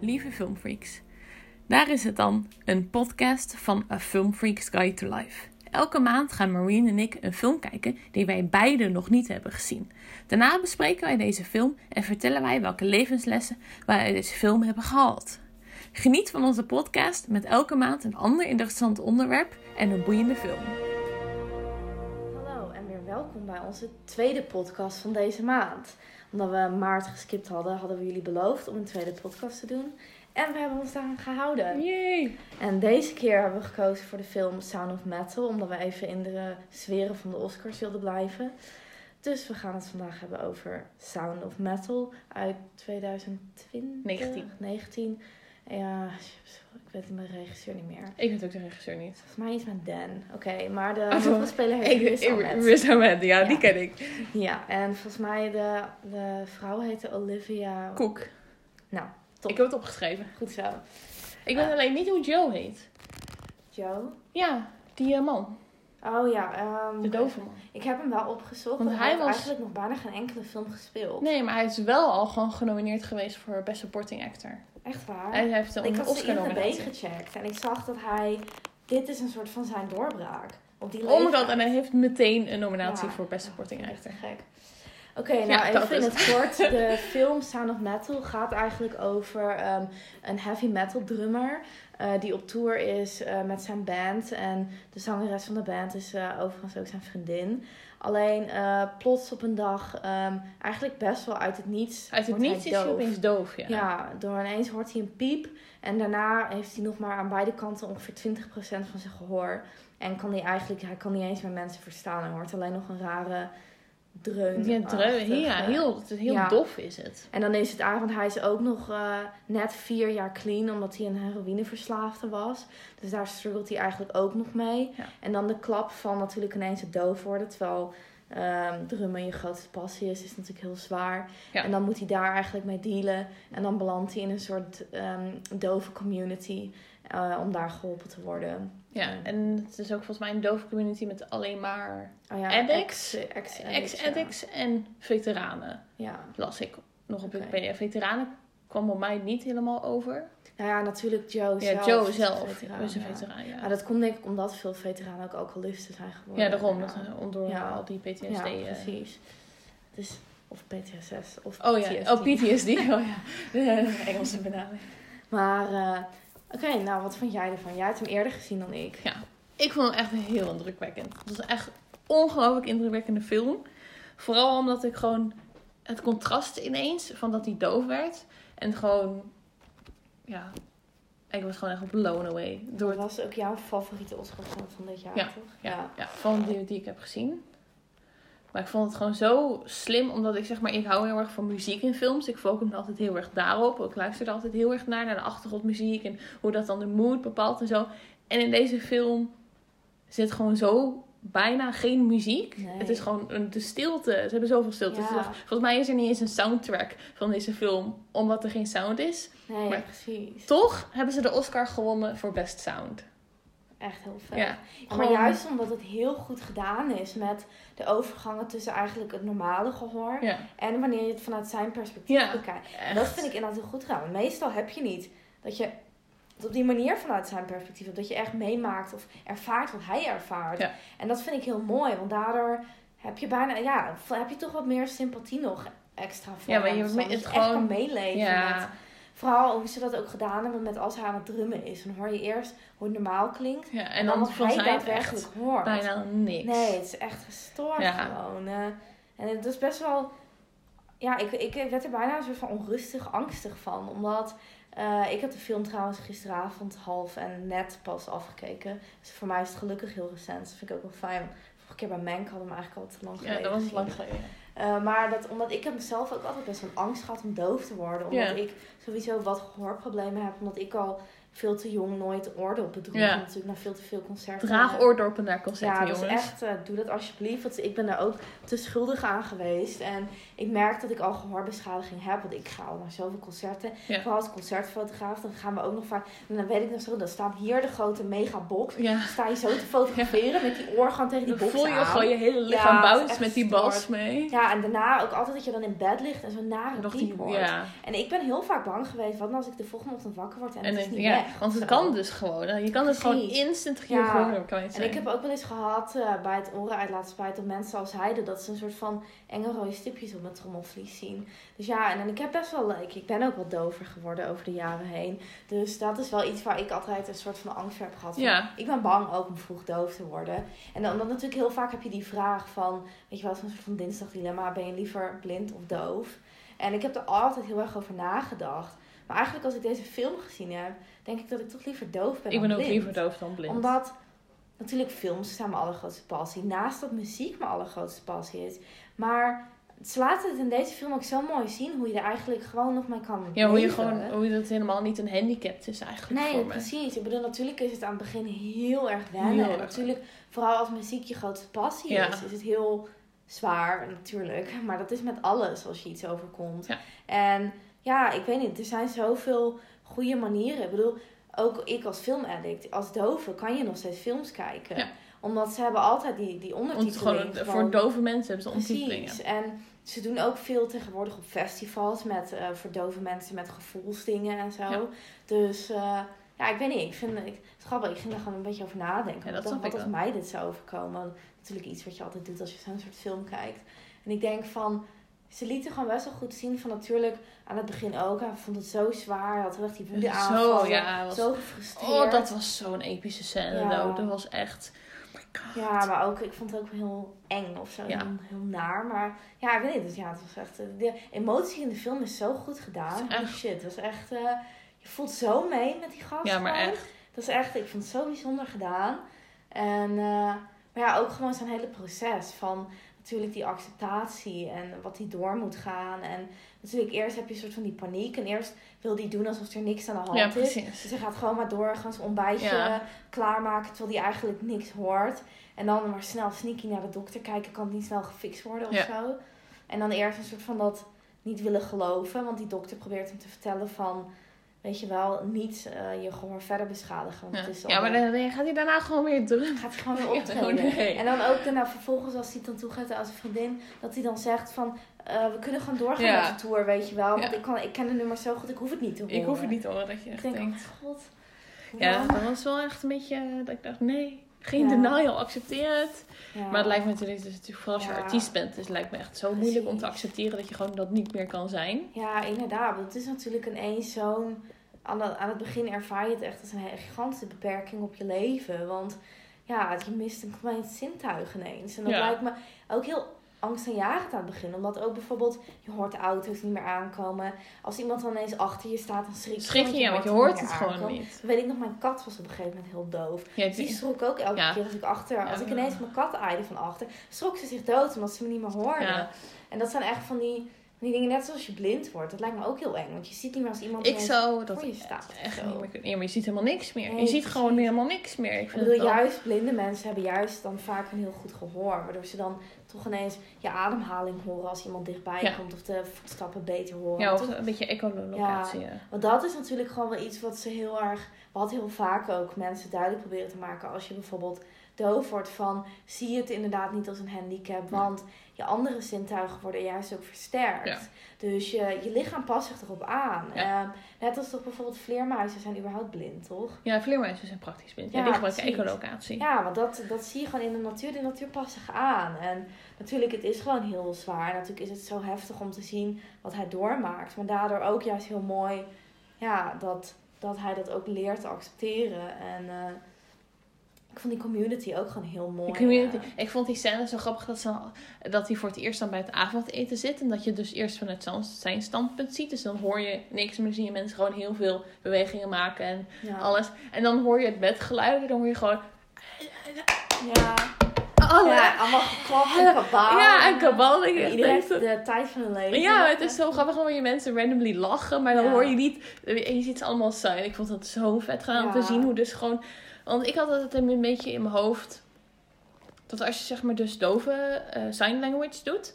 lieve filmfreaks. Daar is het dan, een podcast van A Film Freaks Guide to Life. Elke maand gaan Marine en ik een film kijken die wij beide nog niet hebben gezien. Daarna bespreken wij deze film en vertellen wij welke levenslessen wij uit deze film hebben gehaald. Geniet van onze podcast met elke maand een ander interessant onderwerp en een boeiende film. Hallo en weer welkom bij onze tweede podcast van deze maand. Omdat we maart geskipt hadden, hadden we jullie beloofd om een tweede podcast te doen. En we hebben ons daaraan gehouden. Yay! En deze keer hebben we gekozen voor de film Sound of Metal, omdat we even in de sferen van de Oscars wilden blijven. Dus we gaan het vandaag hebben over Sound of Metal uit 2020. 19. 19. Ja, weet mijn regisseur niet meer. Ik weet ook de regisseur niet. Volgens mij iets met Dan. Oké, maar de Oh, hoofdrolspeler heet Riz Ahmed. Riz Ahmed, ja, die Ja. ken ik. Ja, en volgens mij de, de vrouw heette Olivia. Koek. Nou, top. Ik heb het opgeschreven. Goed zo. Ik weet alleen niet hoe Joe heet. Joe? Ja, die eh, man. Oh ja, ehm, De dove man. ik heb hem wel opgezocht. Want hij was- eigenlijk nog bijna geen enkele film gespeeld. Nee, maar hij is wel al gewoon genomineerd geweest voor Best Supporting Actor. Echt waar? Hij heeft een ik had zijn IMDb Oscar-nominatie. gecheckt en ik zag dat hij... Dit is een soort van zijn doorbraak. Op die Oh my god, en hij heeft meteen een nominatie Ja, voor Best ja, Supporting echt Actor. Gek. Oké, nou Ja, even in het kort. De film Sound of Metal gaat eigenlijk over ehm, een heavy metal drummer. eh, die op tour is eh, met zijn band. En de zangeres van de band is eh, overigens ook zijn vriendin. Alleen plots op een dag, ehm, eigenlijk best wel uit het niets. Uit het niets is hij opeens doof, ja. Ja, door ineens hoort hij een piep. En daarna heeft hij nog maar aan beide kanten ongeveer 20% van zijn gehoor. En kan hij eigenlijk, hij kan niet eens meer mensen verstaan. Hij hoort alleen nog een rare dreun. Ja, dreun, ja heel, heel Ja. dof is het. En dan is het avond, hij is ook nog eh, net vier jaar clean, omdat hij een heroïneverslaafde was. Dus daar struggelt hij eigenlijk ook nog mee. Ja. En dan de klap van natuurlijk ineens het doof worden, terwijl ehm drummen je grootste passie is, is natuurlijk heel zwaar. Ja. En dan moet hij daar eigenlijk mee dealen. En dan belandt hij in een soort ehm dove community eh, om daar geholpen te worden. Ja, Ja. en het is ook volgens mij een dove community met alleen maar Oh ja, Addicts, ex- ex-addicts, en veteranen. Ja. ja. Las ik nog op. Wikipedia. Veteranen kwam op mij niet helemaal over. Nou ja, natuurlijk Joe Ja, zelf. Joe is een zelf is een ja. veteraan, ja. Maar dat komt denk ik omdat veel veteranen ook alcoholisten zijn geworden. Ja, daarom. Ja, Dat, door Ja. al die PTSD. Ja, eh. precies. Dus, of PTSS. Of Oh ja, PTSD. oh PTSD. Oh ja, de Engelse benaming. Maar, eh, oké, nou wat vond jij ervan? Jij hebt hem eerder gezien dan ik. Ja, ik vond hem echt heel indrukwekkend. Het was echt een ongelooflijk indrukwekkende film. Vooral omdat ik gewoon het contrast ineens van dat hij doof werd. En gewoon, ja, ik was gewoon echt blown away. Door Dat was ook jouw favoriete Oscar-film van dit jaar, Ja, toch? Ja, ja, van die die ik heb gezien. Maar ik vond het gewoon zo slim, omdat ik zeg maar, ik hou heel erg van muziek in films. Ik focus me altijd heel erg daarop. Ik luister er altijd heel erg naar, naar de achtergrondmuziek en hoe dat dan de mood bepaalt en zo. En in deze film zit gewoon zo bijna geen muziek. Nee. Het is gewoon een, de stilte. Ze hebben zoveel stilte. Ja. Echt- volgens mij is er niet eens een soundtrack van deze film, omdat er geen sound is. Nee, Maar- precies. Toch hebben ze de Oscar gewonnen voor Best Sound. Echt heel vet. Ja, Ja, maar gewoon- juist omdat het heel goed gedaan is met de overgangen tussen eigenlijk het normale gehoor Ja, en wanneer je het vanuit zijn perspectief Ja, bekijkt. Echt. dat vind ik inderdaad heel goed gedaan. Want meestal heb je niet dat je het op die manier vanuit zijn perspectief hebt. Dat je echt meemaakt of ervaart wat hij ervaart. Ja. En dat vind ik heel mooi. Want daardoor heb je bijna, ja, heb je toch wat meer sympathie nog extra voor Ja, maar hem. je- Zodat het gewoon- kan meeleven met Vooral hoe ze dat ook gedaan hebben met als hij aan het drummen is. Dan hoor je eerst hoe het normaal klinkt. ja, en En dan wat hij daadwerkelijk hoort. bijna niks. Nee, het is echt gestoord Ja. gewoon. eh. en het is best wel... Ja, ik, ik werd er bijna een soort van onrustig, angstig van. Omdat... eh, ik heb de film trouwens gisteravond half en net pas afgekeken. Dus voor mij is het gelukkig heel recent. Dat vind ik ook wel fijn. Vorige keer bij Mank hadden we hem eigenlijk al te lang Ja, geleden dat was lang geleden. Eh, maar dat, omdat ik heb zelf ook altijd best wel angst gehad om doof te worden. Omdat ik sowieso wat gehoorproblemen heb. Omdat ik al veel te jong nooit oordop bedroegen. Ja. Natuurlijk naar veel te veel concerten. Draag oordorpen naar concerten, Ja, dus jongens. echt, eh, doe dat alsjeblieft. Want ik ben daar ook te schuldig aan geweest. En ik merk dat ik al gehoorbeschadiging heb. Want ik ga al naar zoveel concerten. Ja. Vooral als concertfotograaf. Dan gaan we ook nog vaak... En dan weet ik nog zo, dan staat hier de grote megabox. Ja. Dan sta je zo te fotograferen met die oor gewoon tegen die Dan box voel je aan. gewoon je hele lichaam Ja, echt met die bas mee. Ja, en daarna ook altijd dat je dan in bed ligt en zo'n nare Nog die, ja. En ik ben heel vaak bang geweest, wat nou als ik de volgende ochtend wakker word en, En, het is niet ja, weg. want het zo. kan dus gewoon. Je kan het gewoon instant je Ja. kwijt En ik heb ook wel eens gehad eh, bij het oren uit laten dat mensen al zeiden dat ze een soort van enge rode stipjes op mijn trommelvlies zien. Dus ja, en, ik heb best wel, ik, ik ben ook wat dover geworden over de jaren heen. Dus dat is wel iets waar ik altijd een soort van angst voor heb gehad. Van, Ja. Ik ben bang ook om vroeg doof te worden. En dan, dan natuurlijk heel vaak heb je die vraag van, weet je wel, zo'n soort van dinsdagdilemma, ben je liever blind of doof? En ik heb er altijd heel erg over nagedacht. Maar eigenlijk als ik deze film gezien heb, denk ik dat ik toch liever doof ben ik dan ben ook blind liever doof dan blind. omdat natuurlijk films zijn mijn allergrootste passie. Naast dat muziek mijn allergrootste passie is. Maar ze laten het in deze film ook zo mooi zien hoe je er eigenlijk gewoon nog mee kan ja, hoe je leven. gewoon, hoe je dat helemaal niet een handicap is eigenlijk Nee, voor me. precies. Ik bedoel, natuurlijk is het aan het begin heel erg wennen. Heel en erg. natuurlijk, vooral als muziek je grootste passie Ja. is, is het heel zwaar natuurlijk. Maar dat is met alles als je iets overkomt. Ja. En ja, ik weet niet, er zijn zoveel goede manieren. Ik bedoel, ook ik als filmaddict, als dove kan je nog steeds films kijken. Ja. Omdat ze hebben altijd die, die ondertiteling. gewoon, voor dove mensen hebben ze ondertitelingen. Precies. En ze doen ook veel tegenwoordig op festivals met eh voor dove mensen met gevoelsdingen en zo. Ja. Dus eh, ja, ik weet niet. Ik vind ik, het is grappig. Ik ging er gewoon een beetje over nadenken. Ja, dat snap wat als mij dit zou overkomen? Natuurlijk iets wat je altijd doet als je zo'n soort film kijkt. En ik denk van, ze lieten gewoon best wel goed zien van natuurlijk aan het begin ook. Hij vond het zo zwaar. Hij had heel erg die woede Zo, aanvallen. ja, was- Zo gefrustreerd. Oh, dat was zo'n epische scène. Ja. Dat was echt... Oh my god. Ja, maar ook, ik vond het ook heel eng of zo. Ja. Heel, heel naar. Maar ja, ik weet niet. Dus ja, het was echt... eh, De emotie in de film is zo goed gedaan. Holy echt- shit. Het was echt... eh, je voelt zo mee met die gast. Ja, maar gewoon. echt. Dat is echt... Ik vond het zo bijzonder gedaan. En... eh, maar ja, ook gewoon zijn hele proces van... Natuurlijk die acceptatie en wat hij door moet gaan. En natuurlijk eerst heb je een soort van die paniek. En eerst wil hij doen alsof er niks aan de hand Ja, is. Dus hij gaat gewoon maar door, gaan zijn ontbijtje Ja. klaarmaken terwijl hij eigenlijk niks hoort. En dan maar snel sneaky naar de dokter kijken, kan het niet snel gefixt worden of Ja. zo. En dan eerst een soort van dat niet willen geloven, want die dokter probeert hem te vertellen van, weet je wel, niet eh, je gehoor verder beschadigen. Want Ja, het is ja maar dan, gaat hij daarna gewoon weer terug. gaat hij gewoon weer Ja, optreden. oh nee. En dan ook daarna vervolgens als hij dan toegeeft aan zijn vriendin, dat hij dan zegt van, eh, we kunnen gewoon doorgaan Ja. met de tour, weet je wel. Want Ja. ik, kan, ik ken de nummers zo goed, ik hoef het niet te horen. Ik hoef het niet te horen dat je Ik echt denk, denkt... oh god. Ja, Ja. dat was wel echt een beetje... eh, Dat ik dacht, nee, geen Ja. denial, accepteer het. Ja. Maar het lijkt me natuurlijk, dus natuurlijk vooral als je Ja. artiest bent, dus het lijkt me echt zo moeilijk om te accepteren dat je gewoon dat niet meer kan zijn. Ja, inderdaad. Want Het is natuurlijk ineens zo'n... Aan, het- aan het begin ervaar je het echt als een hele gigantische beperking op je leven. Want ja, je mist een klein zintuig ineens. En dat lijkt me ook heel angstaanjagend aan het begin. Omdat ook bijvoorbeeld, je hoort de auto's niet meer aankomen. Als iemand dan ineens achter je staat, dan schrik je. Schrik je, ja, want je hoort het gewoon niet. Weet ik nog, mijn kat was op een gegeven moment heel doof. Ja, Die schrok ook elke Ja. keer als ik achter... Als ik ineens mijn kat aaide van achter, schrok ze zich dood omdat ze me niet meer hoorde. En dat zijn echt van die, die dingen, net zoals je blind wordt. Dat lijkt me ook heel eng. Want je ziet niet meer als iemand ik zou dat voor je staat. echt niet meer kunnen. Ja, maar je ziet helemaal niks meer. Nee, je ziet gewoon helemaal niks meer. Ik bedoel, juist blinde mensen hebben juist dan vaak een heel goed gehoor. Waardoor ze dan toch ineens je ademhaling horen als iemand dichtbij Ja. komt. Of de voetstappen beter horen. Ja, of Toch- een beetje echolocalisatie. Ja. Want dat is natuurlijk gewoon wel iets wat ze heel erg, wat heel vaak ook mensen duidelijk proberen te maken. Als je bijvoorbeeld doof wordt van, zie je het inderdaad niet als een handicap. Want je andere zintuigen worden juist ook versterkt. Ja. Dus je, je lichaam past zich erop aan. Ja. Ehm, net als toch bijvoorbeeld vleermuizen zijn überhaupt blind, toch? Ja, vleermuizen zijn praktisch blind. Ja, Ja, die gebruiken ecolocatie. Ja, want dat, dat zie je gewoon in de natuur. De natuur past zich aan. En natuurlijk, het is gewoon heel zwaar. Natuurlijk is het zo heftig om te zien wat hij doormaakt. Maar daardoor ook juist heel mooi ja, dat, dat hij dat ook leert te accepteren. En eh, ik vond die community ook gewoon heel mooi. Community. eh. Ik vond die scène zo grappig dat, ze, dat hij voor het eerst dan bij het avondeten zit. En dat je dus eerst vanuit zijn- standpunt ziet. Dus dan hoor je niks meer. zie je mensen gewoon heel veel bewegingen maken en ja. alles. En dan hoor je het bedgeluid. En dan hoor je gewoon... Ja. alle... Ja, allemaal geklapt en. Ja, en kabal. Iedereen heeft zo- de tijd van hun leven. Ja, het is zo grappig. Hoor je mensen randomly lachen, maar dan Ja. hoor je niet... En je ziet ze allemaal zijn. Ik vond dat zo vet gedaan om te zien hoe dus gewoon... Want ik had het een beetje in mijn hoofd... Dat als je zeg maar dus dove eh, sign language doet...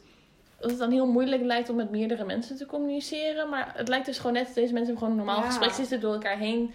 Dat het dan heel moeilijk lijkt om met meerdere mensen te communiceren. Maar het lijkt dus gewoon net dat deze mensen gewoon een normaal Ja. gesprek zitten door elkaar heen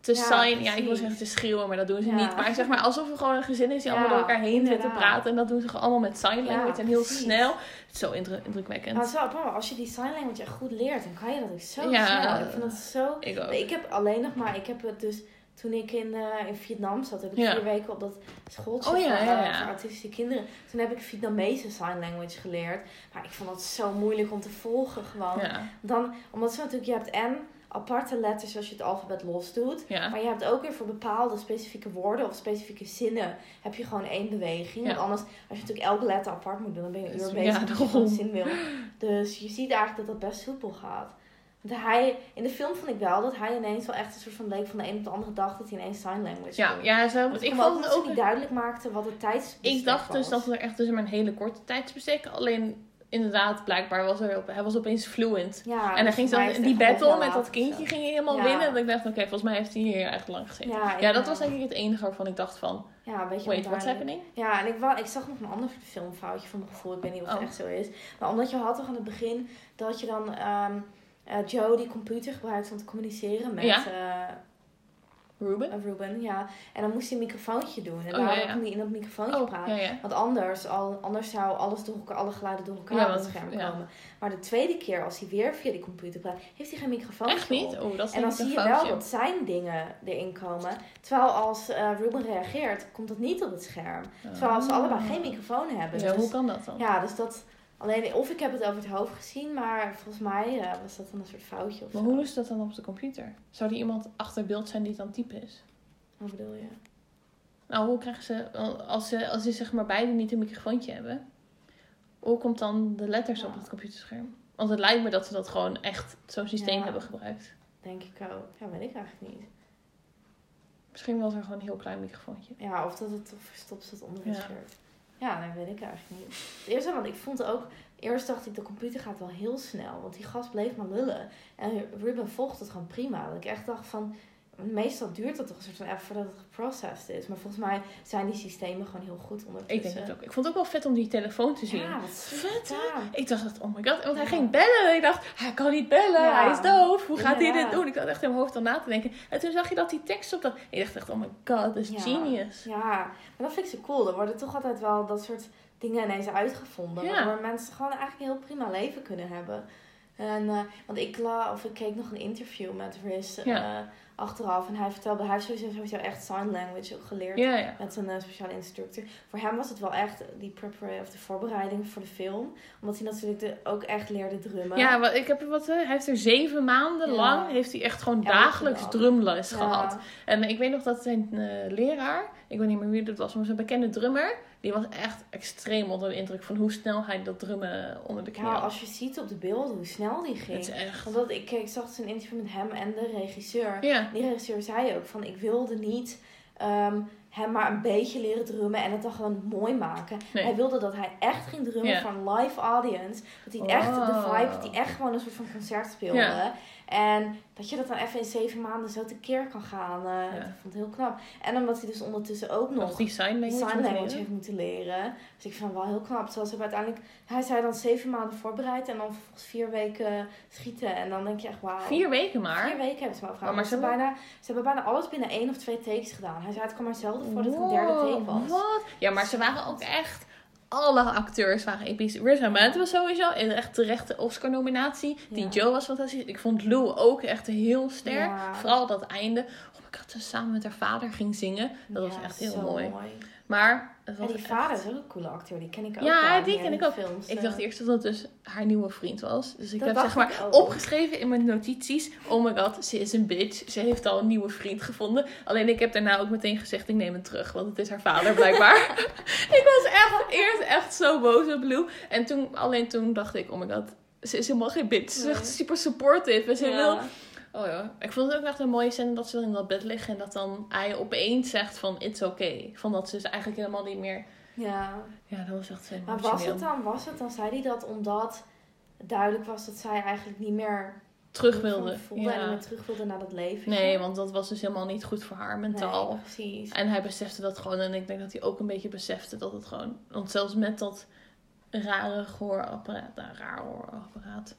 te Ja, sign. Ja, ik wil zeggen te schreeuwen, maar dat doen ze Ja. niet. Maar zeg maar alsof er gewoon een gezin is die Ja, allemaal door elkaar heen zitten te praten. En dat doen ze gewoon allemaal met sign language en heel precies. snel. Zo indru- indrukwekkend. Maar maar als je die sign language echt goed leert, dan kan je dat ook zo Ja. snel. Ik vind dat zo... Ik ook. Ik heb alleen nog maar, ik heb het dus toen ik in, eh, in Vietnam zat, heb ik Ja. vier weken op dat schooltje Oh ja, voor, ja, eh, ja. voor autistische kinderen. Toen heb ik Vietnamese sign language geleerd. Maar ik vond dat zo moeilijk om te volgen gewoon. Dan, omdat ze natuurlijk, je hebt en aparte letters als je het alfabet los doet. Maar je hebt ook weer voor bepaalde specifieke woorden of specifieke zinnen heb je gewoon één beweging. Want anders, als je natuurlijk elke letter apart moet doen, dan ben je een uur bezig als je een zin wil. Dus je ziet eigenlijk dat dat best soepel gaat. Want hij, in de film vond ik wel dat hij ineens wel echt een soort van leek van de een op de andere dag dat hij ineens sign language Ja, kon. ja zo, Want ik vond dat het ook... niet duidelijk maakte wat het tijdsbestek Ik dacht dus dat er echt dus maar een hele korte tijdsbestek. Alleen inderdaad, blijkbaar was er op, hij was opeens fluent. Ja, en dan ging het die battle met dat kindje ging helemaal Ja. winnen. En ik dacht, oké, volgens mij heeft hij hier echt lang gezeten. Ja, Ja, dat was denk ik het enige waarvan ik dacht van, Ja, een beetje wait, what's happening? Ja, en ik, wou, ik zag nog een ander filmfoutje van mijn gevoel. Ik weet niet of het Oh. echt zo is. Maar omdat je had toch aan het begin dat je dan ehm, eh, Joe die computer gebruikt om te communiceren met Ja. eh, Ruben? eh, Ruben. Ja. En dan moest hij een microfoontje doen. En Oh, daarom ja. kon hij in dat microfoontje Oh, praten. Want anders, al, anders zou alles door elkaar, alle geluiden door elkaar op het scherm komen. Maar de tweede keer, als hij weer via die computer praat, heeft hij geen microfoontje Echt niet? Oh, dat is En dan zie je wel dat zijn dingen erin komen. Terwijl als Ruben reageert, komt dat niet op het scherm. Terwijl ze Ah. allebei geen microfoon hebben. Ja, Dus- hoe kan dat dan? ja, dus dat... Alleen, of ik heb het over het hoofd gezien, maar volgens mij eh, was dat dan een soort foutje of Maar zo. hoe is dat dan op de computer? Zou er iemand achter beeld zijn die het dan type is? Wat bedoel je? Nou, hoe krijgen ze, als ze, als ze zeg maar beide niet een microfoontje hebben, hoe komt dan de letters op het computerscherm? Want het lijkt me dat ze dat gewoon echt zo'n systeem Ja. hebben gebruikt. Denk ik ook. Ja, weet ik eigenlijk niet. Misschien was er gewoon een heel klein microfoontje. Ja, of dat het verstopt zat onder het Ja. shirt. Ja, dat weet ik eigenlijk niet. Het eerste, want ik vond ook... Eerst dacht ik, de computer gaat wel heel snel. Want die gast bleef maar lullen. En Ruben volgt het gewoon prima. Dat ik echt dacht van... Meestal duurt het toch een soort van even voordat het geprocessed is. Maar volgens mij zijn die systemen gewoon heel goed ondertussen. Ik denk het ook. Ik vond het ook wel vet om die telefoon te zien. Ja, wat Vet, hè? Ik dacht, oh my god, want hij Ja. ging bellen. Ik dacht, hij kan niet bellen, Ja, hij is doof. Hoe gaat hij dit doen? Ik zat echt in mijn hoofd aan na te denken. En toen zag je dat die tekst op dat... Ik dacht echt, oh my god, dat is genius. Ja, maar dat vind ik zo cool. Er worden toch altijd wel dat soort dingen ineens uitgevonden. Waardoor mensen gewoon eigenlijk een heel prima leven kunnen hebben. En, eh, want ik, la, of ik keek nog een interview met Riz eh. Achteraf. En hij vertelde, hij heeft sowieso, sowieso echt sign language ook geleerd. Met een eh, speciale instructor. Voor hem was het wel echt die prepara- of de voorbereiding voor de film. Omdat hij natuurlijk de, ook echt leerde drummen. Ja, wat, ik heb wat, eh, hij heeft er zeven maanden Ja. lang, heeft hij echt gewoon dagelijks dag. drumles Ja. gehad. En ik weet nog dat zijn eh, leraar, ik weet niet meer wie dat was, maar zijn bekende drummer, die was echt extreem onder de indruk van hoe snel hij dat drummen onder de knie Ja, had. als je ziet op de beelden hoe snel die ging. Het is echt... Want dat, ik, ik zag dus een interview met hem en de regisseur. Ja, regisseur zei ook van ik wilde niet ehm, hem maar een beetje leren drummen en het dan gewoon mooi maken. Nee. Hij wilde dat hij echt ging drummen een live audience. Dat hij echt de Wow. vibe, dat hij echt gewoon een soort van concert speelde. En dat je dat dan even in zeven maanden zo tekeer kan gaan. Ja. Dat vond ik heel knap. En omdat hij dus ondertussen ook nog nog die sign die language. language leren. heeft moeten leren. Dus ik vind het wel heel knap. Ze hebben uiteindelijk, hij zei dan zeven maanden voorbereid en dan vervolgens vier weken schieten. En dan denk je echt, wauw. Vier weken maar. Vier weken hebben ze me Oh, gevraagd. maar Maar ze ze, hebben bijna, ze hebben bijna alles binnen één of twee takes gedaan. Hij zei, het kwam maar zelden voor dat het een derde take was. Wat? Ja, maar ze waren ook echt... Alle acteurs waren episch. Riz Ahmed was sowieso een echt terechte Oscar-nominatie. Die Ja. Joe was fantastisch. Ik vond Lou ook echt heel sterk. Ja. Vooral dat einde. Oh my god, ze samen met haar vader ging zingen. Dat was echt heel mooi. Maar het En die echt- vader is ook een coole acteur. Die ken ik ook Ja, die ken ik ook. Films, Ik dacht eerst dat het dus haar nieuwe vriend was. Dus ik Dat heb zeg maar ook. opgeschreven in mijn notities. Oh my god, ze is een bitch. Ze heeft al een nieuwe vriend gevonden. Alleen ik heb daarna ook meteen gezegd, ik neem het terug. Want het is haar vader blijkbaar. ik was echt eerst echt zo boos op Lou. En toen, alleen toen dacht ik, oh my god, ze is helemaal geen bitch. Ze is echt super supportive. En ze Ja. wil... Oh ja, ik vond het ook echt een mooie scène dat ze dan in dat bed liggen. En dat dan hij opeens zegt van, it's okay. Van dat ze dus eigenlijk helemaal niet meer Ja. Ja, dat was echt Maar was het dan, was het dan, zei hij dat omdat duidelijk was dat zij eigenlijk niet meer Terug wilde. en Ja. meer terug wilde naar dat leven? Nee, want dat was dus helemaal niet goed voor haar mentaal. Nee, precies. En hij besefte dat gewoon. En ik denk dat hij ook een beetje besefte dat het gewoon... Want zelfs met dat rare gehoorapparaat... Nou, raar gehoorapparaat.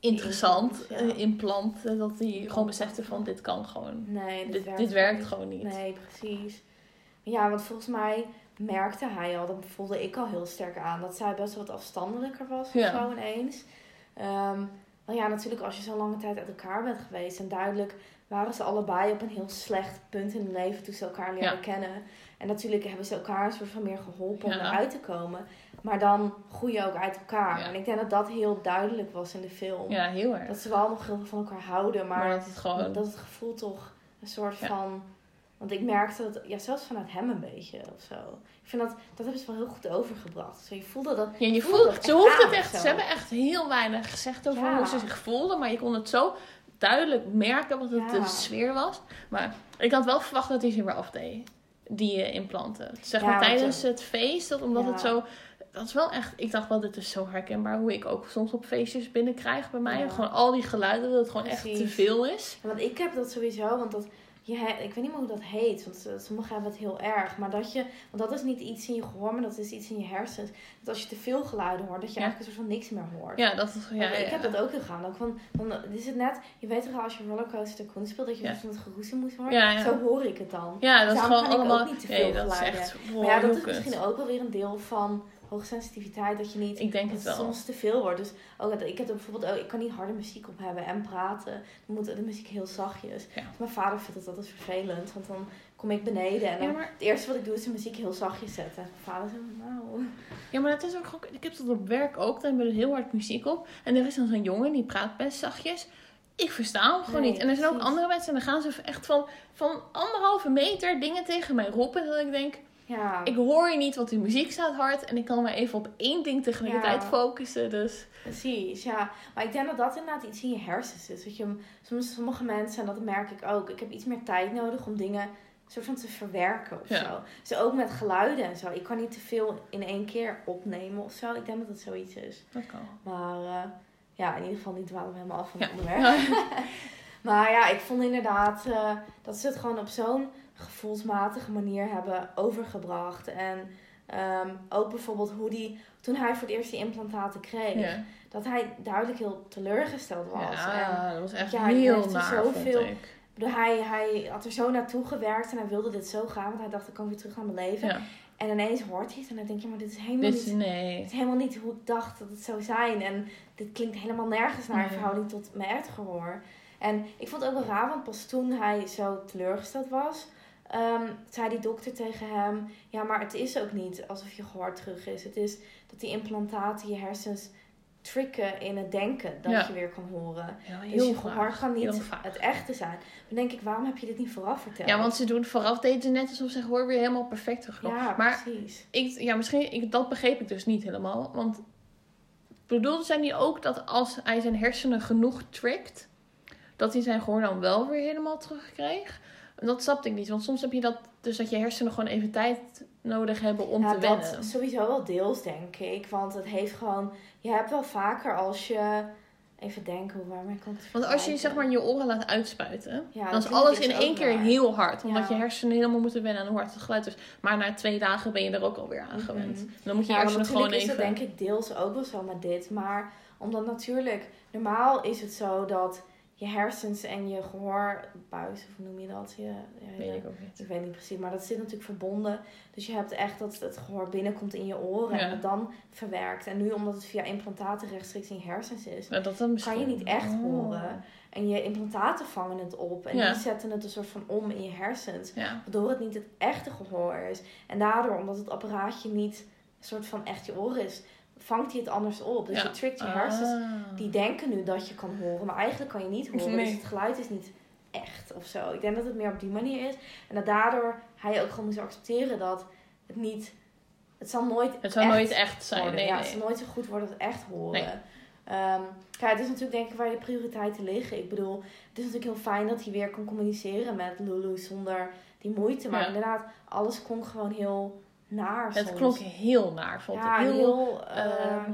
Interessant. ja. eh, implant. Dat hij gewoon besefte van dit kan gewoon... Nee, dit, Dit, werkt, dit werkt niet. gewoon niet. Nee, precies. Ja, want volgens mij merkte hij al, dat voelde ik al heel sterk aan, dat zij best wat afstandelijker was of Ja. zo ineens. Nou ja, natuurlijk als je zo lange tijd uit elkaar bent geweest en duidelijk waren ze allebei op een heel slecht punt in hun leven toen ze elkaar leerden Ja. kennen. En natuurlijk hebben ze elkaar een soort van meer geholpen om eruit te komen. Maar dan groei je ook uit elkaar. Ja. En ik denk dat dat heel duidelijk was in de film. Ja, heel erg. Dat ze wel nog heel veel van elkaar houden, maar, maar dat het gewoon... dat het gevoel toch een soort Ja. van. Want ik merkte dat, ja, zelfs vanuit hem een beetje of zo. Ik vind dat, dat hebben ze wel heel goed overgebracht. Zo, je voelde dat. Ja, je voelde ze hoeft het echt, ze hebben echt heel weinig gezegd over Ja. hoe ze zich voelden, maar je kon het zo duidelijk merken wat het Ja. de sfeer was. Maar ik had wel verwacht dat hij ze weer afdeed, die eh, implanten. Zeg maar tijdens het feest, dat, omdat het zo, dat is wel echt, ik dacht wel, dit is zo herkenbaar hoe ik ook soms op feestjes binnenkrijg bij mij. Ja. Gewoon al die geluiden, dat het gewoon echt te veel is. Want ik heb dat sowieso, want dat. Je, ik weet niet meer hoe dat heet, want eh, sommigen hebben het heel erg. Maar dat je, want dat is niet iets in je gehoor, maar dat is iets in je hersens. Dat als je te veel geluiden hoort, dat je Ja. eigenlijk een soort van niks meer hoort. Ja, dat is, ja, ik heb dat ook gedaan. Ook van, van, eh, is het net, je weet toch wel als je rollercoaster tycoon speelt, dat je van het geroezel moet horen? Zo hoor ik het dan. Ja, dat is gewoon kan ik ook allemaal. niet te nee, veel is geluiden. echt. Maar ja, dat is misschien ook wel weer een deel van hoogsensitiviteit. Dat je niet Ik denk dat het wel. soms te veel wordt. Dus ook, dat- ik heb bijvoorbeeld ook, ik kan niet harde muziek op hebben en praten. Dan moet de muziek heel zachtjes. Ja. Mijn vader vindt dat altijd vervelend. Want dan kom ik beneden en dan, Ja, maar het eerste wat ik doe is de muziek heel zachtjes zetten. En mijn vader zegt, nou... Ja, maar het is ook. Ik heb dat op werk ook. Dan hebben we heel hard muziek op. En er is dan zo'n jongen die praat best zachtjes. Ik versta hem gewoon Nee, niet. En er zijn ook andere mensen. En dan gaan ze echt van, van anderhalve meter dingen tegen mij roepen. Dat ik denk, Ja, ik hoor je niet, want die muziek staat hard. En ik kan maar even op één ding tegelijkertijd Ja. focussen. Dus Precies, ja. Maar ik denk dat dat inderdaad iets in je hersens is. Dat je, soms sommige mensen, en dat merk ik ook, ik heb iets meer tijd nodig om dingen soort van te verwerken of Ja. zo. Dus ook met geluiden en zo. Ik kan niet te veel in één keer opnemen of zo. Ik denk dat het zoiets is. dat kan. Maar eh, ja, in ieder geval niet dwalen we helemaal af van het onderwerp. Maar ja, ik vond inderdaad eh, dat ze het gewoon op zo'n gevoelsmatige manier hebben overgebracht. En ehm, ook bijvoorbeeld hoe die, toen hij voor het eerst die implantaten kreeg, Ja, dat hij duidelijk heel teleurgesteld was. En, ja dat was echt ja, heel naar, zoveel- bedoel, hij, hij had er zo naartoe gewerkt en hij wilde dit zo graag, want hij dacht, ik kan weer terug naar mijn leven. Ja, En ineens hoort hij het en dan denk je, maar dit is helemaal dit niet nee. het is helemaal niet hoe ik dacht dat het zou zijn. En dit klinkt helemaal nergens naar in Nee. verhouding tot mijn gehoor. En ik vond het ook wel raar, want pas toen hij zo teleurgesteld was, ehm, zei die dokter tegen hem: Ja, maar het is ook niet alsof je gehoor terug is. Het is dat die implantaten je hersens tricken in het denken dat Ja. je weer kan horen. Ja, Dus heel je gehoor kan niet het echte zijn. Dan denk ik, waarom heb je dit niet vooraf verteld? Ja, want ze doen vooraf deden ze net alsof ze gehoor weer helemaal perfect terugkwam. Ja, maar precies. ik, ja, misschien, ik, dat begreep ik dus niet helemaal. Want bedoelde zij niet ook dat als hij zijn hersenen genoeg trickt, dat hij zijn gehoor dan wel weer helemaal terugkreeg? Dat snapte ik niet. Want soms heb je dat, dus dat je hersenen gewoon even tijd nodig hebben om ja, te dat wennen. sowieso wel deels, denk ik. Want het heeft gewoon... Je hebt wel vaker als je... Even denken, hoe waarmee kan het Want als je zeg maar je oren laat uitspuiten, Ja, dan is dat alles is in één keer waar. heel hard. Omdat Ja. je hersenen helemaal moeten wennen aan hoe hard het geluid is. Maar na twee dagen ben je er ook alweer aan gewend. Mhm. Dan moet je Ja, hersenen gewoon even... is dat denk ik deels ook wel zo met dit. Maar omdat natuurlijk... Normaal is het zo dat je hersens en je gehoorbuis, of hoe noem je dat? Je, ja, Weet ik ook niet. ik weet niet precies, maar dat zit natuurlijk verbonden. Dus je hebt echt dat het gehoor binnenkomt in je oren Ja. en het dan verwerkt. En nu, omdat het via implantaten rechtstreeks in je hersens is, Maar dat dan misschien... kan je niet echt Oh. horen. En je implantaten vangen het op. En Ja. die zetten het een soort van om in je hersens. Ja. Waardoor het niet het echte gehoor is. En daardoor, omdat het apparaatje niet een soort van echt je oor is, vangt hij het anders op. Dus Ja. je trickt je hersens. Ah. Die denken nu dat je kan horen, maar eigenlijk kan je niet horen. Nee. Dus het geluid is niet echt of zo. Ik denk dat het meer op die manier is. En dat daardoor hij ook gewoon moet accepteren dat het niet... Het zal nooit Het zou echt nooit echt zijn. worden. Nee, ja, nee. het zal nooit zo goed worden als het echt horen. Nee. Ehm, kijk, het is natuurlijk denk ik waar je prioriteiten liggen. Ik bedoel, het is natuurlijk heel fijn dat hij weer kan communiceren met Lulu zonder die moeite. Maar Ja. inderdaad, alles klonk gewoon heel naar Het klonk heel naar, vond ja, ik. Heel, heel... ehm, ehm,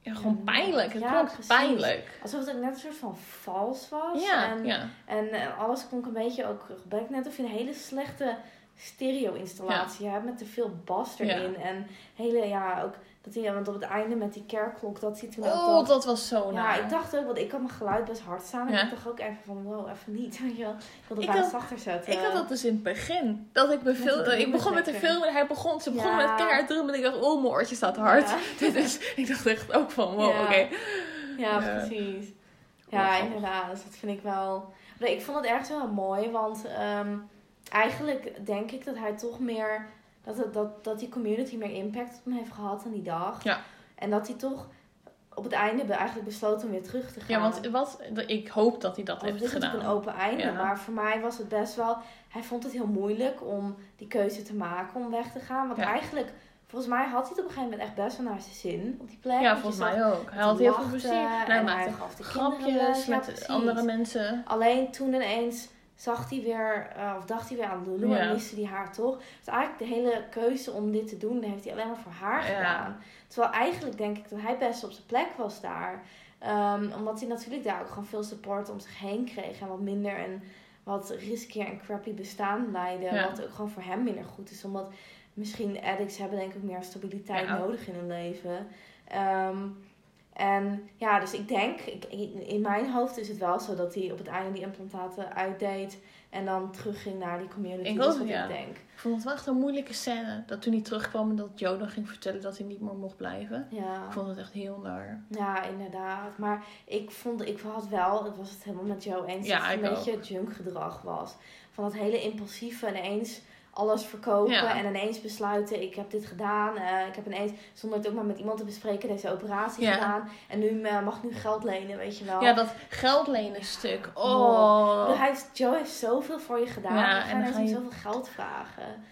ja, gewoon pijnlijk. Het Ja, klonk precies. pijnlijk. alsof het net een soort van vals was. Ja, en, ja. En, en alles klonk een beetje ook gebek. Net of je een hele slechte stereo-installatie hebt met te veel bas erin. En hele, ja, ook dat hij, want op het einde met die kerkklok, dat hij toen ook Oh, dacht- dat was zo Ja, naar. ik dacht ook, want ik had mijn geluid best hard staan. En Ja. ik dacht ook even van, wow, even niet. Weet je wel. Ik wilde bijna zachter zetten. Ik had dat dus in het begin. Dat ik, me die ik begon met de film en hij begon, ze begon Ja. met keihard. En ik dacht, oh, mijn oortje staat hard. Ja. Dus ik dacht echt ook van, wow, Ja. oké. Ja, Ja. precies. Ja, inderdaad. Dus dat vind ik wel... Nee, ik vond het ergens wel mooi, want ehm, eigenlijk denk ik dat hij toch meer... Dat, het, dat, dat die community meer impact op hem heeft gehad dan die dag. Ja. En dat hij toch op het einde eigenlijk besloot om weer terug te gaan. Ja, want wat, ik hoop dat hij dat Want het heeft is natuurlijk gedaan. een open einde. Ja. Maar voor mij was het best wel... Hij vond het heel moeilijk om die keuze te maken om weg te gaan. Want Ja. eigenlijk, volgens mij had hij het op een gegeven moment echt best wel naar zijn zin op die plek. Ja, volgens zag mij ook. Hij had heel veel plezier. Nou, en hij maakte grapjes met andere mensen. Alleen toen ineens zag hij weer, eh, of dacht hij weer aan Lulu en miste hij haar toch. Dus eigenlijk de hele keuze om dit te doen, heeft hij alleen maar voor haar gedaan. Terwijl eigenlijk denk ik dat hij best op zijn plek was daar. Ehm, omdat hij natuurlijk daar ook gewoon veel support om zich heen kreeg. En wat minder een wat riskier en crappy bestaan leiden. Ja. Wat ook gewoon voor hem minder goed is. Omdat misschien addicts hebben denk ik meer stabiliteit nodig in hun leven. Ehm, en ja, dus ik denk, ik, in mijn hoofd is het wel zo dat hij op het einde die implantaten uitdeed. En dan terugging naar die community. Ik dat ja. ik denk. Ik vond het wel echt een moeilijke scène. Dat toen hij terugkwam en dat Joe dan ging vertellen dat hij niet meer mocht blijven. Ja. Ik vond het echt heel naar. Ja, inderdaad. Maar ik vond, ik had wel, het was het helemaal met Joe eens, Ja, dat het een beetje junk gedrag was. Van dat hele impulsieve en ineens alles verkopen Ja. en ineens besluiten, ik heb dit gedaan. eh, ik heb ineens, zonder het ook maar met iemand te bespreken, deze operatie Ja. gedaan. En nu eh, mag nu geld lenen, weet je wel. Ja, dat geld lenen stuk. Oh. Oh. Hij heeft, Joe heeft zoveel voor je gedaan. Ja, en en dan ga je zoveel geld vragen.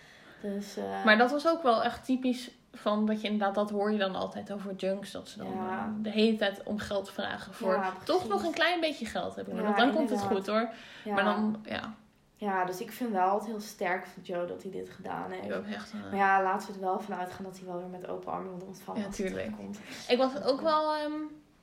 Dus, eh, Maar dat was ook wel echt typisch van dat je inderdaad, dat hoor je dan altijd over junks. Dat ze dan Ja. de hele tijd om geld vragen voor Ja, toch nog een klein beetje geld hebben. Ja, Want dan komt het goed hoor. Maar dan, ja, ja, dus ik vind wel het heel sterk van Joe dat hij dit gedaan heeft. echt. Maar ja, laten we er wel van uitgaan dat hij wel weer met open armen moet ontvangen Ja, als hij tuurlijk. terugkomt. Ik was ook wel ehm,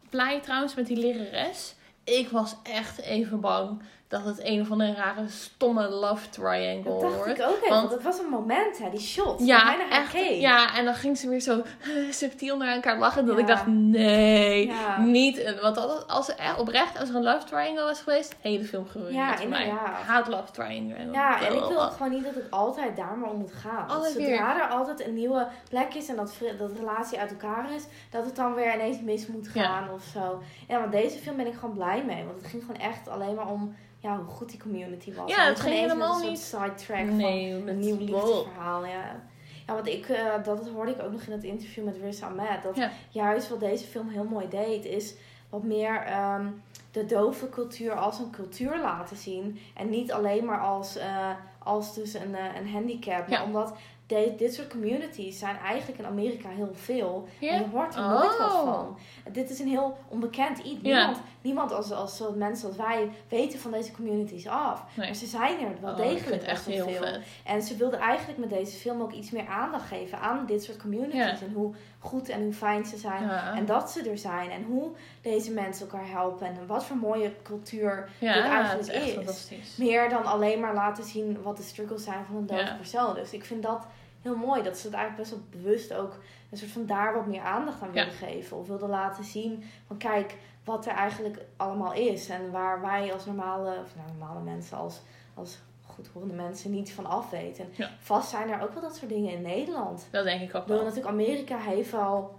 blij trouwens met die lerares. Ik was echt even bang dat het een of andere rare stomme love triangle Dat dacht wordt. ik ook even, want- want het was een moment, hè, die shot. Ja, echt. Ja, en dan ging ze weer zo subtiel naar elkaar lachen. Dat Ja. ik dacht, nee, Ja. niet. een- Want als er echt oprecht, als er een love triangle was geweest, hele film geruineerd Ja, voor mij. haat love triangle. Ja, en ik wil ook gewoon niet dat het altijd daar maar om moet gaan. Altijd zodra er altijd een nieuwe plek is en dat, dat relatie uit elkaar is, dat het dan weer ineens mis moet Ja. gaan of zo. Ja, want deze film ben ik gewoon blij mee. Want het ging gewoon echt alleen maar om ja, hoe goed die community was. Ja, En het ging helemaal niet- sidetrack Nee, van een nieuw wow. liefdesverhaal. Ja. Ja, want ik, eh, dat hoorde ik ook nog in het interview met Riz Ahmed. Dat Ja. juist wat deze film heel mooi deed, is wat meer ehm, de dove cultuur als een cultuur laten zien. En niet alleen maar als, eh, als dus een, eh, een handicap. Maar Ja. omdat de, dit soort communities zijn eigenlijk in Amerika heel veel. Ja? En je hoort er nooit wat Oh. van. Dit is een heel onbekend iets. Niemand, niemand als, als mensen als wij weten van deze communities af. Nee. Maar ze zijn er wel Oh, degelijk echt heel veel. vet. En ze wilde eigenlijk met deze film ook iets meer aandacht geven aan dit soort communities. En hoe goed en hoe fijn ze zijn. Ja, En dat ze er zijn. En hoe deze mensen elkaar helpen. En wat voor mooie cultuur ja dit het eigenlijk is is. fantastisch. Meer dan alleen maar laten zien wat de struggles zijn van een dode persoon. Dus ik vind dat heel mooi. Dat ze het eigenlijk best wel bewust ook een soort van daar wat meer aandacht aan Ja. wilden geven. Of wilden laten zien van kijk wat er eigenlijk allemaal is. En waar wij als normale, of nou, normale mensen, als, als goedhorende mensen niet van af weten. En Ja. vast zijn er ook wel dat soort dingen in Nederland. Dat denk ik ook Ik bedoel, wel. natuurlijk, Amerika heeft wel,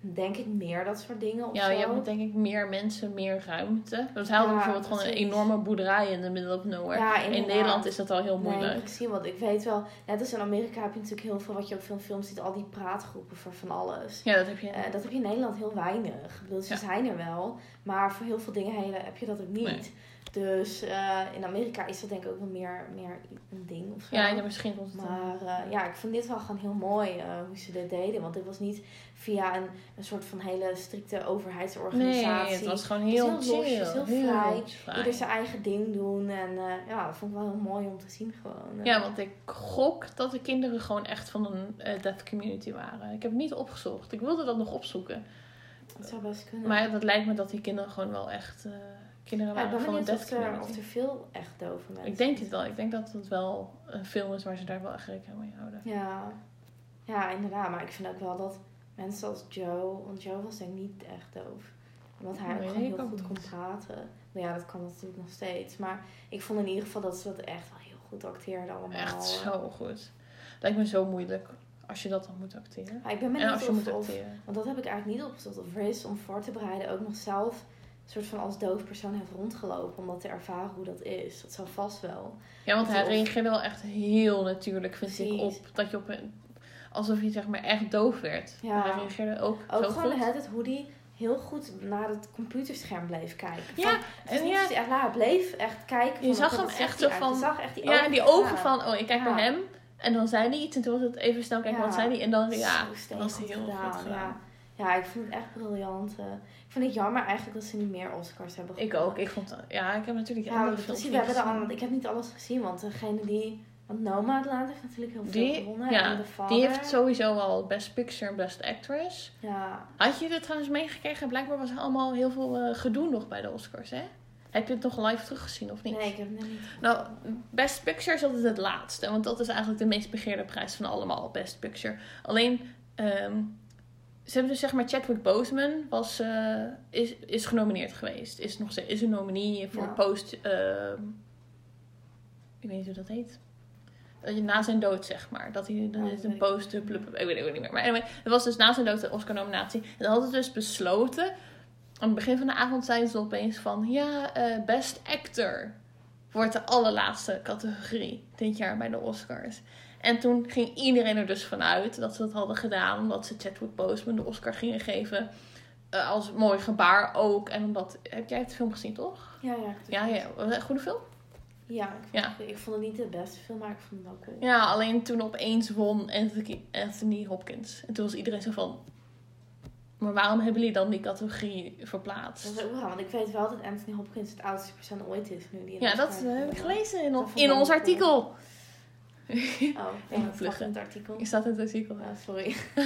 denk ik, meer dat soort dingen of Ja, zo. je hebt denk ik meer mensen, meer ruimte. Had Ja, bijvoorbeeld gewoon een enorme boerderij in de middle of nowhere. Ja, in. Nederland is dat al heel Nee, moeilijk. precies. Want ik weet wel, net als in Amerika heb je natuurlijk heel veel, wat je ook veel films ziet, al die praatgroepen voor van alles. Ja, dat heb je. Eh, dat heb je in Nederland heel weinig. Ik bedoel, ze Ja. zijn er wel, maar voor heel veel dingen he- heb je dat ook niet. Nee. Dus eh, in Amerika is dat denk ik ook wel meer, meer een ding of zo. ja, ja, misschien komt het. Maar eh, ja, ik vond dit wel gewoon heel mooi eh, hoe ze dit deden. Want dit was niet via een, een soort van hele strikte overheidsorganisatie. Nee, het was gewoon Het heel, heel chill. losjes, heel vrij. vrij. Ieder zijn eigen ding doen. En ja, dat vond ik wel heel mooi om te zien gewoon. Ja, want ik gok dat de kinderen gewoon echt van een deaf community waren. Ik heb het niet opgezocht. Ik wilde dat nog opzoeken. Dat zou best kunnen. Maar dat lijkt me dat die kinderen gewoon wel echt kinderen Ja, ik waren ben deaf of er, of er veel echt dove mensen Ik denk het wel. Ik denk dat het wel een film is waar ze daar wel echt rekening mee houden. Ja. ja, inderdaad. Maar ik vind ook wel dat mensen als Joe... Want Joe was denk ik niet echt doof. Omdat hij ook Nee, gewoon ik heel ook goed kon praten. Maar ja, dat kan natuurlijk nog steeds. Maar ik vond in ieder geval dat ze dat echt wel heel goed acteerden allemaal. Echt zo goed. Lijkt me zo moeilijk als je dat dan moet acteren. Maar ik ben benieuwd of, moet of... acteren. Want dat heb ik eigenlijk niet opgezocht. Of Riz om voor te bereiden ook nog zelf... Een soort van als doof persoon heeft rondgelopen. Om dat te ervaren hoe dat is. Dat zou vast wel. Ja, want hij Of- reageerde wel echt heel natuurlijk, vind ik, op dat je op een... Alsof je zeg maar echt doof werd. Ja. Hij reageerde ook, Ook zo gewoon het, het hoe die heel goed naar het computerscherm bleef kijken. Van, Ja, is en niet ja, echt laat bleef echt kijken. Je van, zag hem echt zo van- Je zag echt die ja, ogen. die ogen ja. van, oh, ik kijk Ja. naar hem. En dan zei hij iets en toen was het even snel kijken, Ja. wat zei hij? En dan, ja, dat was heel gedaan, goed gedaan. Ja. Ja, ik vond het echt briljant. eh. ik vind het jammer eigenlijk dat ze niet meer Oscars hebben Ik gewonnen. ook. Ik vond, ja, ik heb natuurlijk Ja, andere films we hebben al, want ik heb niet alles gezien, want degene die... Want Nomadland heeft natuurlijk heel veel Die- gewonnen. ja, en. Die heeft sowieso al Best Picture en Best Actress. Ja, Had je dit trouwens meegekregen? Blijkbaar was er allemaal heel veel eh, gedoe nog bij de Oscars, hè? Heb je het nog live teruggezien of niet? nee, ik heb het niet. Nou, Best Picture is altijd het laatste. Want dat is eigenlijk de meest begeerde prijs van allemaal, Best Picture. Alleen, ehm, ze hebben dus zeg maar Chadwick Boseman was, eh, is, is genomineerd geweest. Is, nog steeds, is een nominee voor Ja. post... ehm, ik weet niet hoe dat heet. Dat je na zijn dood, zeg maar. Dat hij dan Oh, is een post... Ik weet, het niet meer. Maar anyway, er was dus na zijn dood de Oscar-nominatie. En dan hadden ze dus besloten... Aan het begin van de avond zeiden ze opeens van... Ja, eh, Best Actor wordt de allerlaatste categorie dit jaar bij de Oscars. En toen ging iedereen er dus vanuit dat ze dat hadden gedaan. Omdat ze Chadwick Boseman de Oscar gingen geven. eh, als mooi gebaar ook. En omdat... Heb jij het film gezien, toch? Ja, ja. Ja, ja. Was het een goede film? Ja, ik vond, Ja. Het, ik vond het niet de beste film, maar ik vond het wel cool. Ja, alleen toen opeens won Anthony, Anthony Hopkins. En toen was iedereen zo van... Maar waarom hebben jullie dan die categorie verplaatst? Dat is ook raar, want ik weet wel dat Anthony Hopkins het oudste persoon ooit is nu die Ja, dat heb ik gelezen in, in wel ons cool. Oh, Even dat vluggen. in het artikel. Je staat in het artikel. Ja, sorry.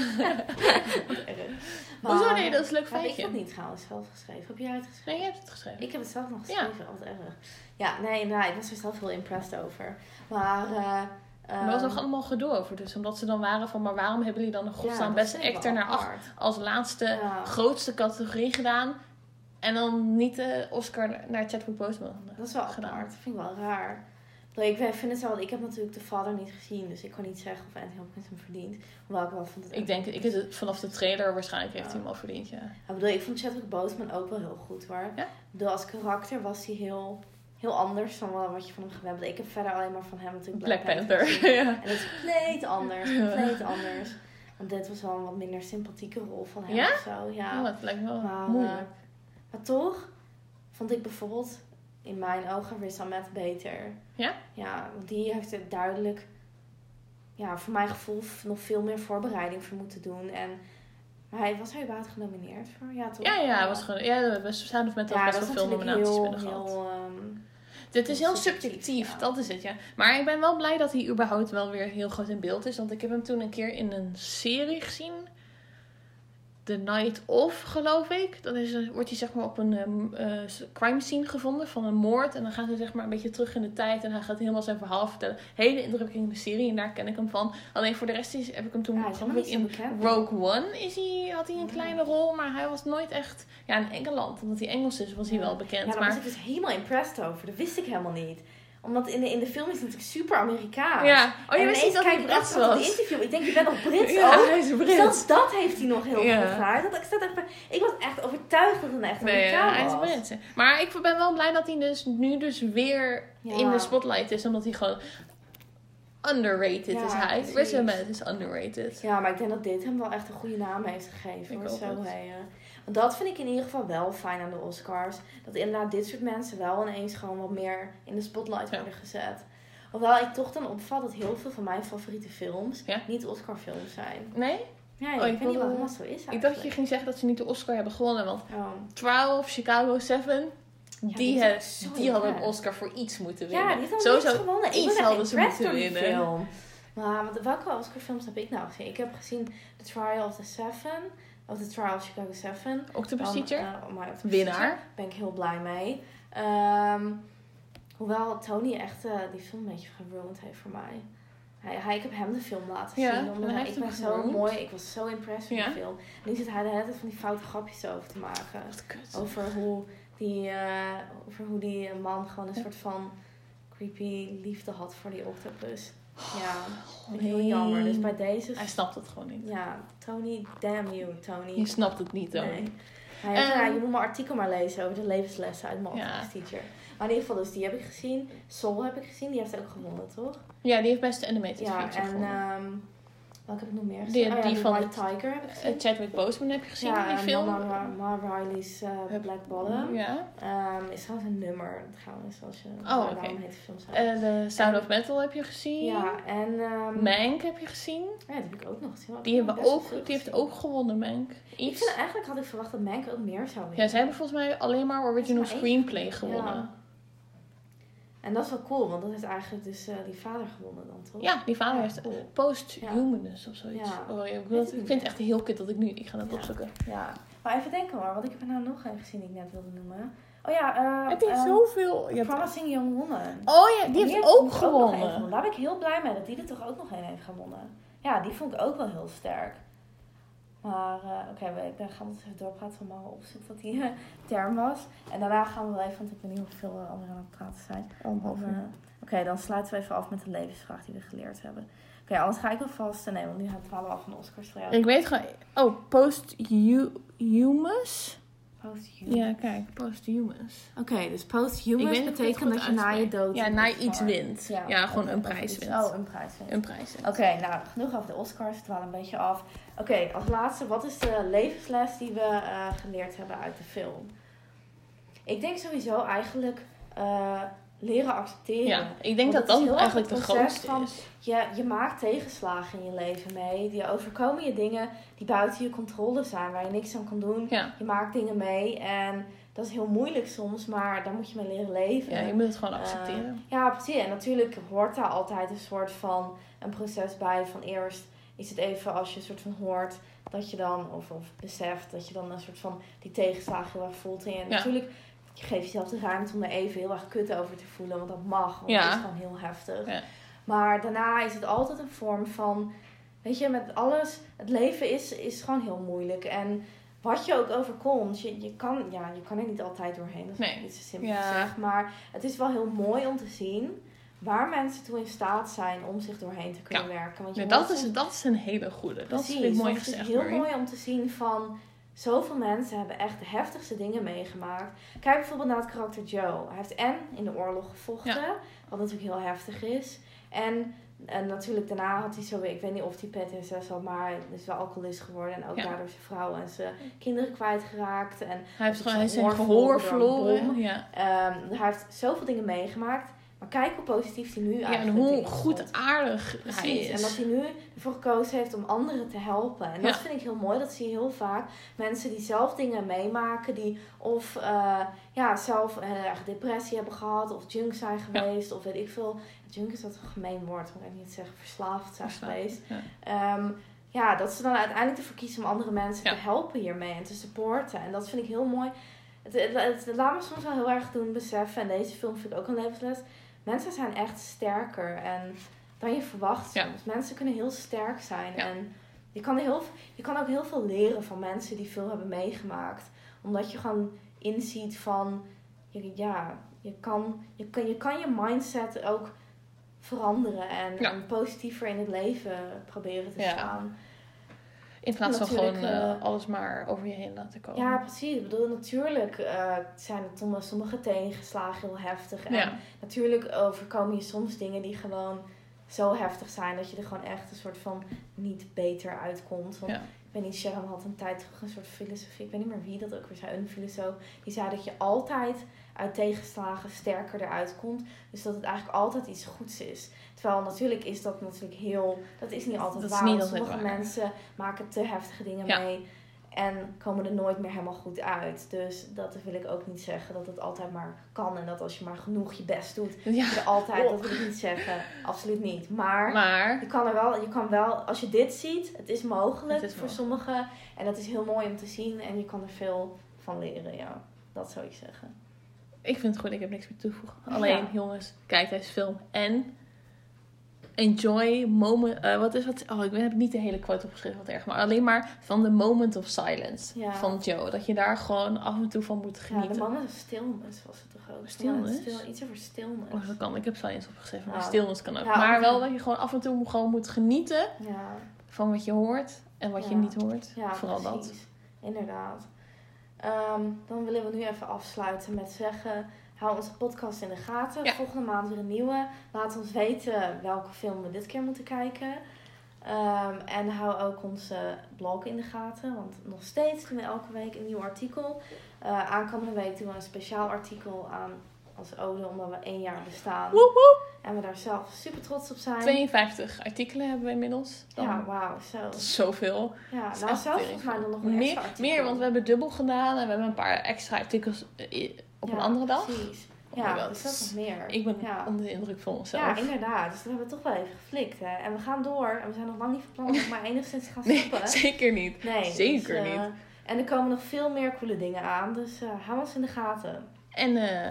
Maar- Nee, dat is een leuk Heb ik feitje. dat niet trouwens zelf geschreven? Heb jij het geschreven? Nee, je hebt het geschreven. Ik heb het zelf nog geschreven, wat erg. Ja, nee, nou, ik was er zelf heel impressed over. Maar, eh er was ehm, nog allemaal gedoe over. Dus omdat ze dan waren van... Maar waarom hebben jullie dan een godsnaam dat beste actor naar acht als laatste Ja. grootste categorie gedaan? En dan niet de Oscar naar Chadwick Boseman Dat is wel gedaan. apart. Dat vind ik wel raar. Ik vind het wel, ik heb natuurlijk de vader niet gezien, dus ik kan niet zeggen of Anthony Hopkins hem verdient. Hoewel ik wel vond dat Ik denk, ik, het- vanaf de trailer waarschijnlijk heeft hij Ja. hem al verdiend, ja. Ik bedoel, ik vond Chadwick Boseman ook wel heel goed hoor. Ja? Ik bedoel, als karakter was hij heel, heel anders dan wat je van hem gewend bent. Ik heb verder alleen maar van hem natuurlijk Black Panther. ja. En dat is compleet anders, compleet anders. Want dit was wel een wat minder sympathieke rol van hem Ja? of zo. Ja. Oh, het lijkt wel Maar, moeilijk. eh, maar toch vond ik bijvoorbeeld in mijn ogen Riz Ahmed beter. Ja? Ja, want die heeft er duidelijk, ja, voor mijn gevoel nog veel meer voorbereiding voor moeten doen. En maar hij was hij überhaupt genomineerd voor? Ja, toch? Ja, ja, was gewoon, ja, we staan met Ja, best wel veel nominaties heel, binnen gehad. heel, ehm, Dit is heel subjectief, subjectief, ja. dat is het, ja. Maar ik ben wel blij dat hij überhaupt wel weer heel groot in beeld is. Want ik heb hem toen een keer in een serie gezien. The Night Of, geloof ik. Dan is, er- wordt hij zeg maar op een ehm, eh, crime scene gevonden van een moord. En dan gaat hij zeg maar een beetje terug in de tijd. En hij gaat helemaal zijn verhaal vertellen. Hele indrukwekkende serie en daar ken ik hem van. Alleen voor de rest is, heb ik hem toen ja, geloof ik in. Rogue One is hij, had hij een Ja. kleine rol. Maar hij was nooit echt... Ja, in Engeland, omdat hij Engels is, was hij wel bekend. Ja, daar maar was ik dus helemaal impressed over. Dat wist ik helemaal niet. Omdat in de, in de film is het natuurlijk super Amerikaans. Ja, oh je wist niet dat kijk hij Brits naar het was. interview. Ik denk, je bent nog Brits Ja, ook. hij is Brits. Zelfs dat heeft hij nog heel Ja. gedaan. Dat, ik, zat echt, bij- ik was echt overtuigd dat het een echt Nee, ja, hij is was. Brits. Maar ik ben wel blij dat hij dus nu dus weer Ja. in de spotlight is. Omdat hij gewoon underrated Ja, is. Hij precies. Is underrated. Ja, maar ik denk dat dit hem wel echt een goede naam heeft gegeven. Ik hoor. Zo, dat vind ik in ieder geval wel fijn aan de Oscars. Dat inderdaad dit soort mensen wel ineens gewoon wat meer in de spotlight Ja. worden gezet. Hoewel ik toch dan opval dat heel veel van mijn favoriete films Ja? niet Oscar films zijn. Nee? Ja, Oh, ik ik weet niet wat helemaal zo is Ik dacht dat je ging zeggen dat ze niet de Oscar hebben gewonnen. Want Oh. Trial of Chicago 7, die zo die hadden een. Oscar voor iets moeten Ja, winnen. die heeft Sowieso gewonnen. Iets hadden ze moeten winnen. film. Maar welke Oscarfilms heb ik nou gezien? Ik heb gezien The Trial of the Seven. Of The Trial of Chicago 7. Octopus Teacher, eh, winnaar. Ben ik heel blij mee. Ehm, hoewel Tony echt eh, die film een beetje geruind heeft voor mij. Hij, hij, ik heb hem de film laten Ja, zien. en Omdat hij hij, heeft ik ben zo mooi. Ik was zo impressed met Ja. die film. En nu zit hij de hele tijd van die foute grapjes over te maken. Wat kut. Over hoe die, eh, over hoe die man gewoon een soort van creepy liefde had voor die octopus. Ja, ik heel jammer. Dus bij deze... Hij snapt het gewoon niet. Ja, Tony, damn you, Tony. Je snapt het niet, hoor. Nee. Hij heeft, Ehm, ja, je moet mijn artikel maar lezen over de levenslessen uit mijn Ja. Teacher. Maar in ieder geval, dus die heb ik gezien. Soul heb ik gezien, die heeft ook gewonnen, toch? Ja, die heeft beste animated Ja, feature en gewonnen. Welke heb ik nog meer Die- gezien? ja, die van White Tiger heb ik gezien. Eh, Chadwick Boseman heb je gezien, ja, die en film? Mama, Mama Riley's eh, Black Bottom. Ja. Ehm, is trouwens een nummer, trouwens, als je... Oh, oké. heet de film zo. Eh, de Sound of Metal heb je gezien. ja, en... ehm Mank heb je gezien. ja, die heb ik ook nog gezien. Die, hebben ook, die heeft ook gewonnen, Mank. Ik Iets. vind eigenlijk had ik verwacht dat Mank ook meer zou winnen. Ja, ze hebben volgens mij alleen maar original screenplay gewonnen. gewonnen. Ja. En dat is wel cool, want dat heeft eigenlijk dus eh, die vader gewonnen dan, toch? Ja, die vader Ja, heeft cool. posthumanus of zoiets. Ja. Oh, ik, ik het- vind het echt heel kut dat ik nu... Ik ga het Ja. opzoeken. Ja. Maar even denken hoor, wat ik heb er nou nog even gezien die ik net wilde noemen. Oh ja, eh Heb je ehm, zoveel... Je hebt- Promising Young Woman. Oh ja, die heeft ook gewonnen. Daar ben ik heel blij mee dat die er toch ook nog één heeft gewonnen. Ja, die vond ik ook wel heel sterk. Maar eh, oké, we ik ben gaan het even doorpraten van maar opzoeken wat die eh, term was. En daarna gaan we wel even, want ik weet niet hoeveel eh, anderen aan het praten zijn. Over, Oké, dan sluiten we even af met de levensvraag die we geleerd hebben. Oké, anders ga ik alvast... Nee, want nu gaan we af van de Oscars voor jou. Ik weet gewoon... Oh, posthumous? Ja, kijk. Posthumous. Oké, dus Ik posthumous betekent dat je na je dood... Ja, na je iets wint. Ja, gewoon een prijs wint. Oh, een prijs wint. Een prijs wint. Oké, nou, genoeg over de Oscars. Het dwalen een beetje af. Oké, als laatste, wat is de levensles die we eh, geleerd hebben uit de film? Ik denk sowieso eigenlijk eh, leren accepteren. Ja, ik denk Want dat dat eigenlijk de grootste van- is. Je, je maakt tegenslagen in je leven mee. Die overkomen je dingen die buiten je controle zijn, waar je niks aan kan doen. Ja. Je maakt dingen mee en dat is heel moeilijk soms, maar daar moet je mee leren leven. ja, je moet het gewoon Eh, accepteren. Ja, precies. En natuurlijk hoort daar altijd een soort van een proces bij. Van eerst is het even als je een soort van hoort dat je dan, of, of beseft dat je dan een soort van die tegenslagen heel erg voelt. En Ja. natuurlijk, je geeft jezelf de ruimte om er even heel erg kut over te voelen, want dat mag. Want Ja. het is gewoon heel heftig. Ja. Maar daarna is het altijd een vorm van, weet je, met alles, het leven is, is gewoon heel moeilijk. En wat je ook overkomt, je, je, kan, ja, je kan er niet altijd doorheen. Dat is Nee. niet zo simpel Ja. gezegd. Maar het is wel heel mooi om te zien waar mensen toe in staat zijn om zich doorheen te kunnen werken. Want je dat, is, dat is een hele goede. Dat Precies, vind ik mooi want het gezegd, is heel Marie. mooi om te zien van... Zoveel mensen hebben echt de heftigste dingen meegemaakt. Kijk bijvoorbeeld naar het karakter Joe. Hij heeft en in de oorlog gevochten, wat natuurlijk heel heftig is. En, en natuurlijk daarna had hij zo, ik weet niet of hij PTSS had, maar hij is wel alcoholist geworden. En ook Ja. daardoor zijn vrouw en zijn kinderen kwijtgeraakt. En Hij heeft gewoon zijn gehoor verloren. Ja. ehm, hij heeft zoveel dingen meegemaakt. Maar kijk hoe positief hij nu ja, en eigenlijk hoe goed aardig hij Precies, en dat is. hij nu ervoor gekozen heeft om anderen te helpen. En dat vind ik heel mooi. Dat zie je heel vaak. Mensen die zelf dingen meemaken. Die of eh, ja, zelf erg depressie hebben gehad. Of junk zijn geweest. Of weet ik veel. Junk is dat een gemeen woord. Maar ik kan niet zeggen verslaafd zijn Verslaafd, geweest. ja. Ehm, ja, dat ze dan uiteindelijk ervoor kiezen om andere mensen te helpen hiermee. En te supporten. En dat vind ik heel mooi. Het, het, het laat me soms wel heel erg doen beseffen. En deze film vind ik ook een levensles. Mensen zijn echt sterker. En dan je verwacht Ja. soms. Mensen kunnen heel sterk zijn. Ja. En je kan, heel, je kan ook heel veel leren van mensen die veel hebben meegemaakt. Omdat je gewoon inziet van... je- Ja, je kan je, kan, je, kan je mindset ook veranderen. En, Ja. en positiever in het leven proberen te staan. In plaats van gewoon eh, eh, alles maar over je heen laten komen. Ja, precies. Ik bedoel, natuurlijk eh, zijn het sommige, sommige tegenslagen heel heftig. En Ja. natuurlijk overkomen je soms dingen die gewoon zo heftig zijn dat je er gewoon echt een soort van niet beter uitkomt. Want Ja. ik weet niet, Sharon had een tijd terug een soort filosofie. Ik weet niet meer wie dat ook weer zei. Een filosoof. Die zei dat je altijd uit tegenslagen sterker eruit komt. Dus dat het eigenlijk altijd iets goeds is. Terwijl natuurlijk is dat natuurlijk heel... Dat is niet altijd Dat waar. niet want altijd Sommige waar. mensen maken te heftige dingen Ja. mee. En komen er nooit meer helemaal goed uit. Dus dat wil ik ook niet zeggen. Dat het altijd maar kan. En dat als je maar genoeg je best doet. Ja, Dat je er altijd, Oh. dat wil ik niet zeggen. Absoluut niet. Maar, maar je kan er wel, je kan wel, als je dit ziet, het is mogelijk Het is voor sommigen. En dat is heel mooi om te zien. En je kan er veel van leren, ja. Dat zou ik zeggen. Ik vind het goed. Ik heb niks meer toe te voegen. Alleen, Ja. jongens, kijk deze film. En enjoy moment... eh, wat is wat... Oh, ik heb niet de hele quote opgeschreven, wat erg. Maar alleen maar van de moment of silence Ja. van Joe. Dat je daar gewoon af en toe van moet Ja, genieten. de moment of stilness was het toch ook? Stillness? Ja, stil, iets over stilness. Oh, dat kan. Ik heb silence opgeschreven, maar Ja. stillness kan ook. Ja, maar wel dat je gewoon af en toe gewoon moet genieten Ja, van wat je hoort en wat je Ja. niet hoort. ja Vooral dat. precies. Inderdaad. Ehm, dan willen we nu even afsluiten met zeggen... Hou onze podcast in de gaten. Ja. Volgende maand weer een nieuwe. Laat ons weten welke film we dit keer moeten kijken. Ehm, en hou ook onze blog in de gaten. Want nog steeds doen we elke week een nieuw artikel. Eh, aankomende week doen we een speciaal artikel aan als ode omdat we één jaar bestaan. En we daar zelf super trots op zijn. 52 artikelen hebben we inmiddels. Dan. Ja, wauw, zo. Dat is zoveel. Ja, is nou volgens mij dan nog een Meer, extra artikel. meer, want we hebben dubbel gedaan en we hebben een paar extra artikels eh, op een andere dag. Precies. Ja, God. dus dat is nog meer. Ik ben ja. onder de indruk van onszelf. Ja, inderdaad. Dus dat hebben we toch wel even geflikt. Hè? En we gaan door. En we zijn nog lang niet van plan om maar enigszins te gaan nee, stoppen. zeker niet. Nee. zeker dus, eh, niet. En er komen nog veel meer coole dingen aan. Dus eh hou ons in de gaten. En eh,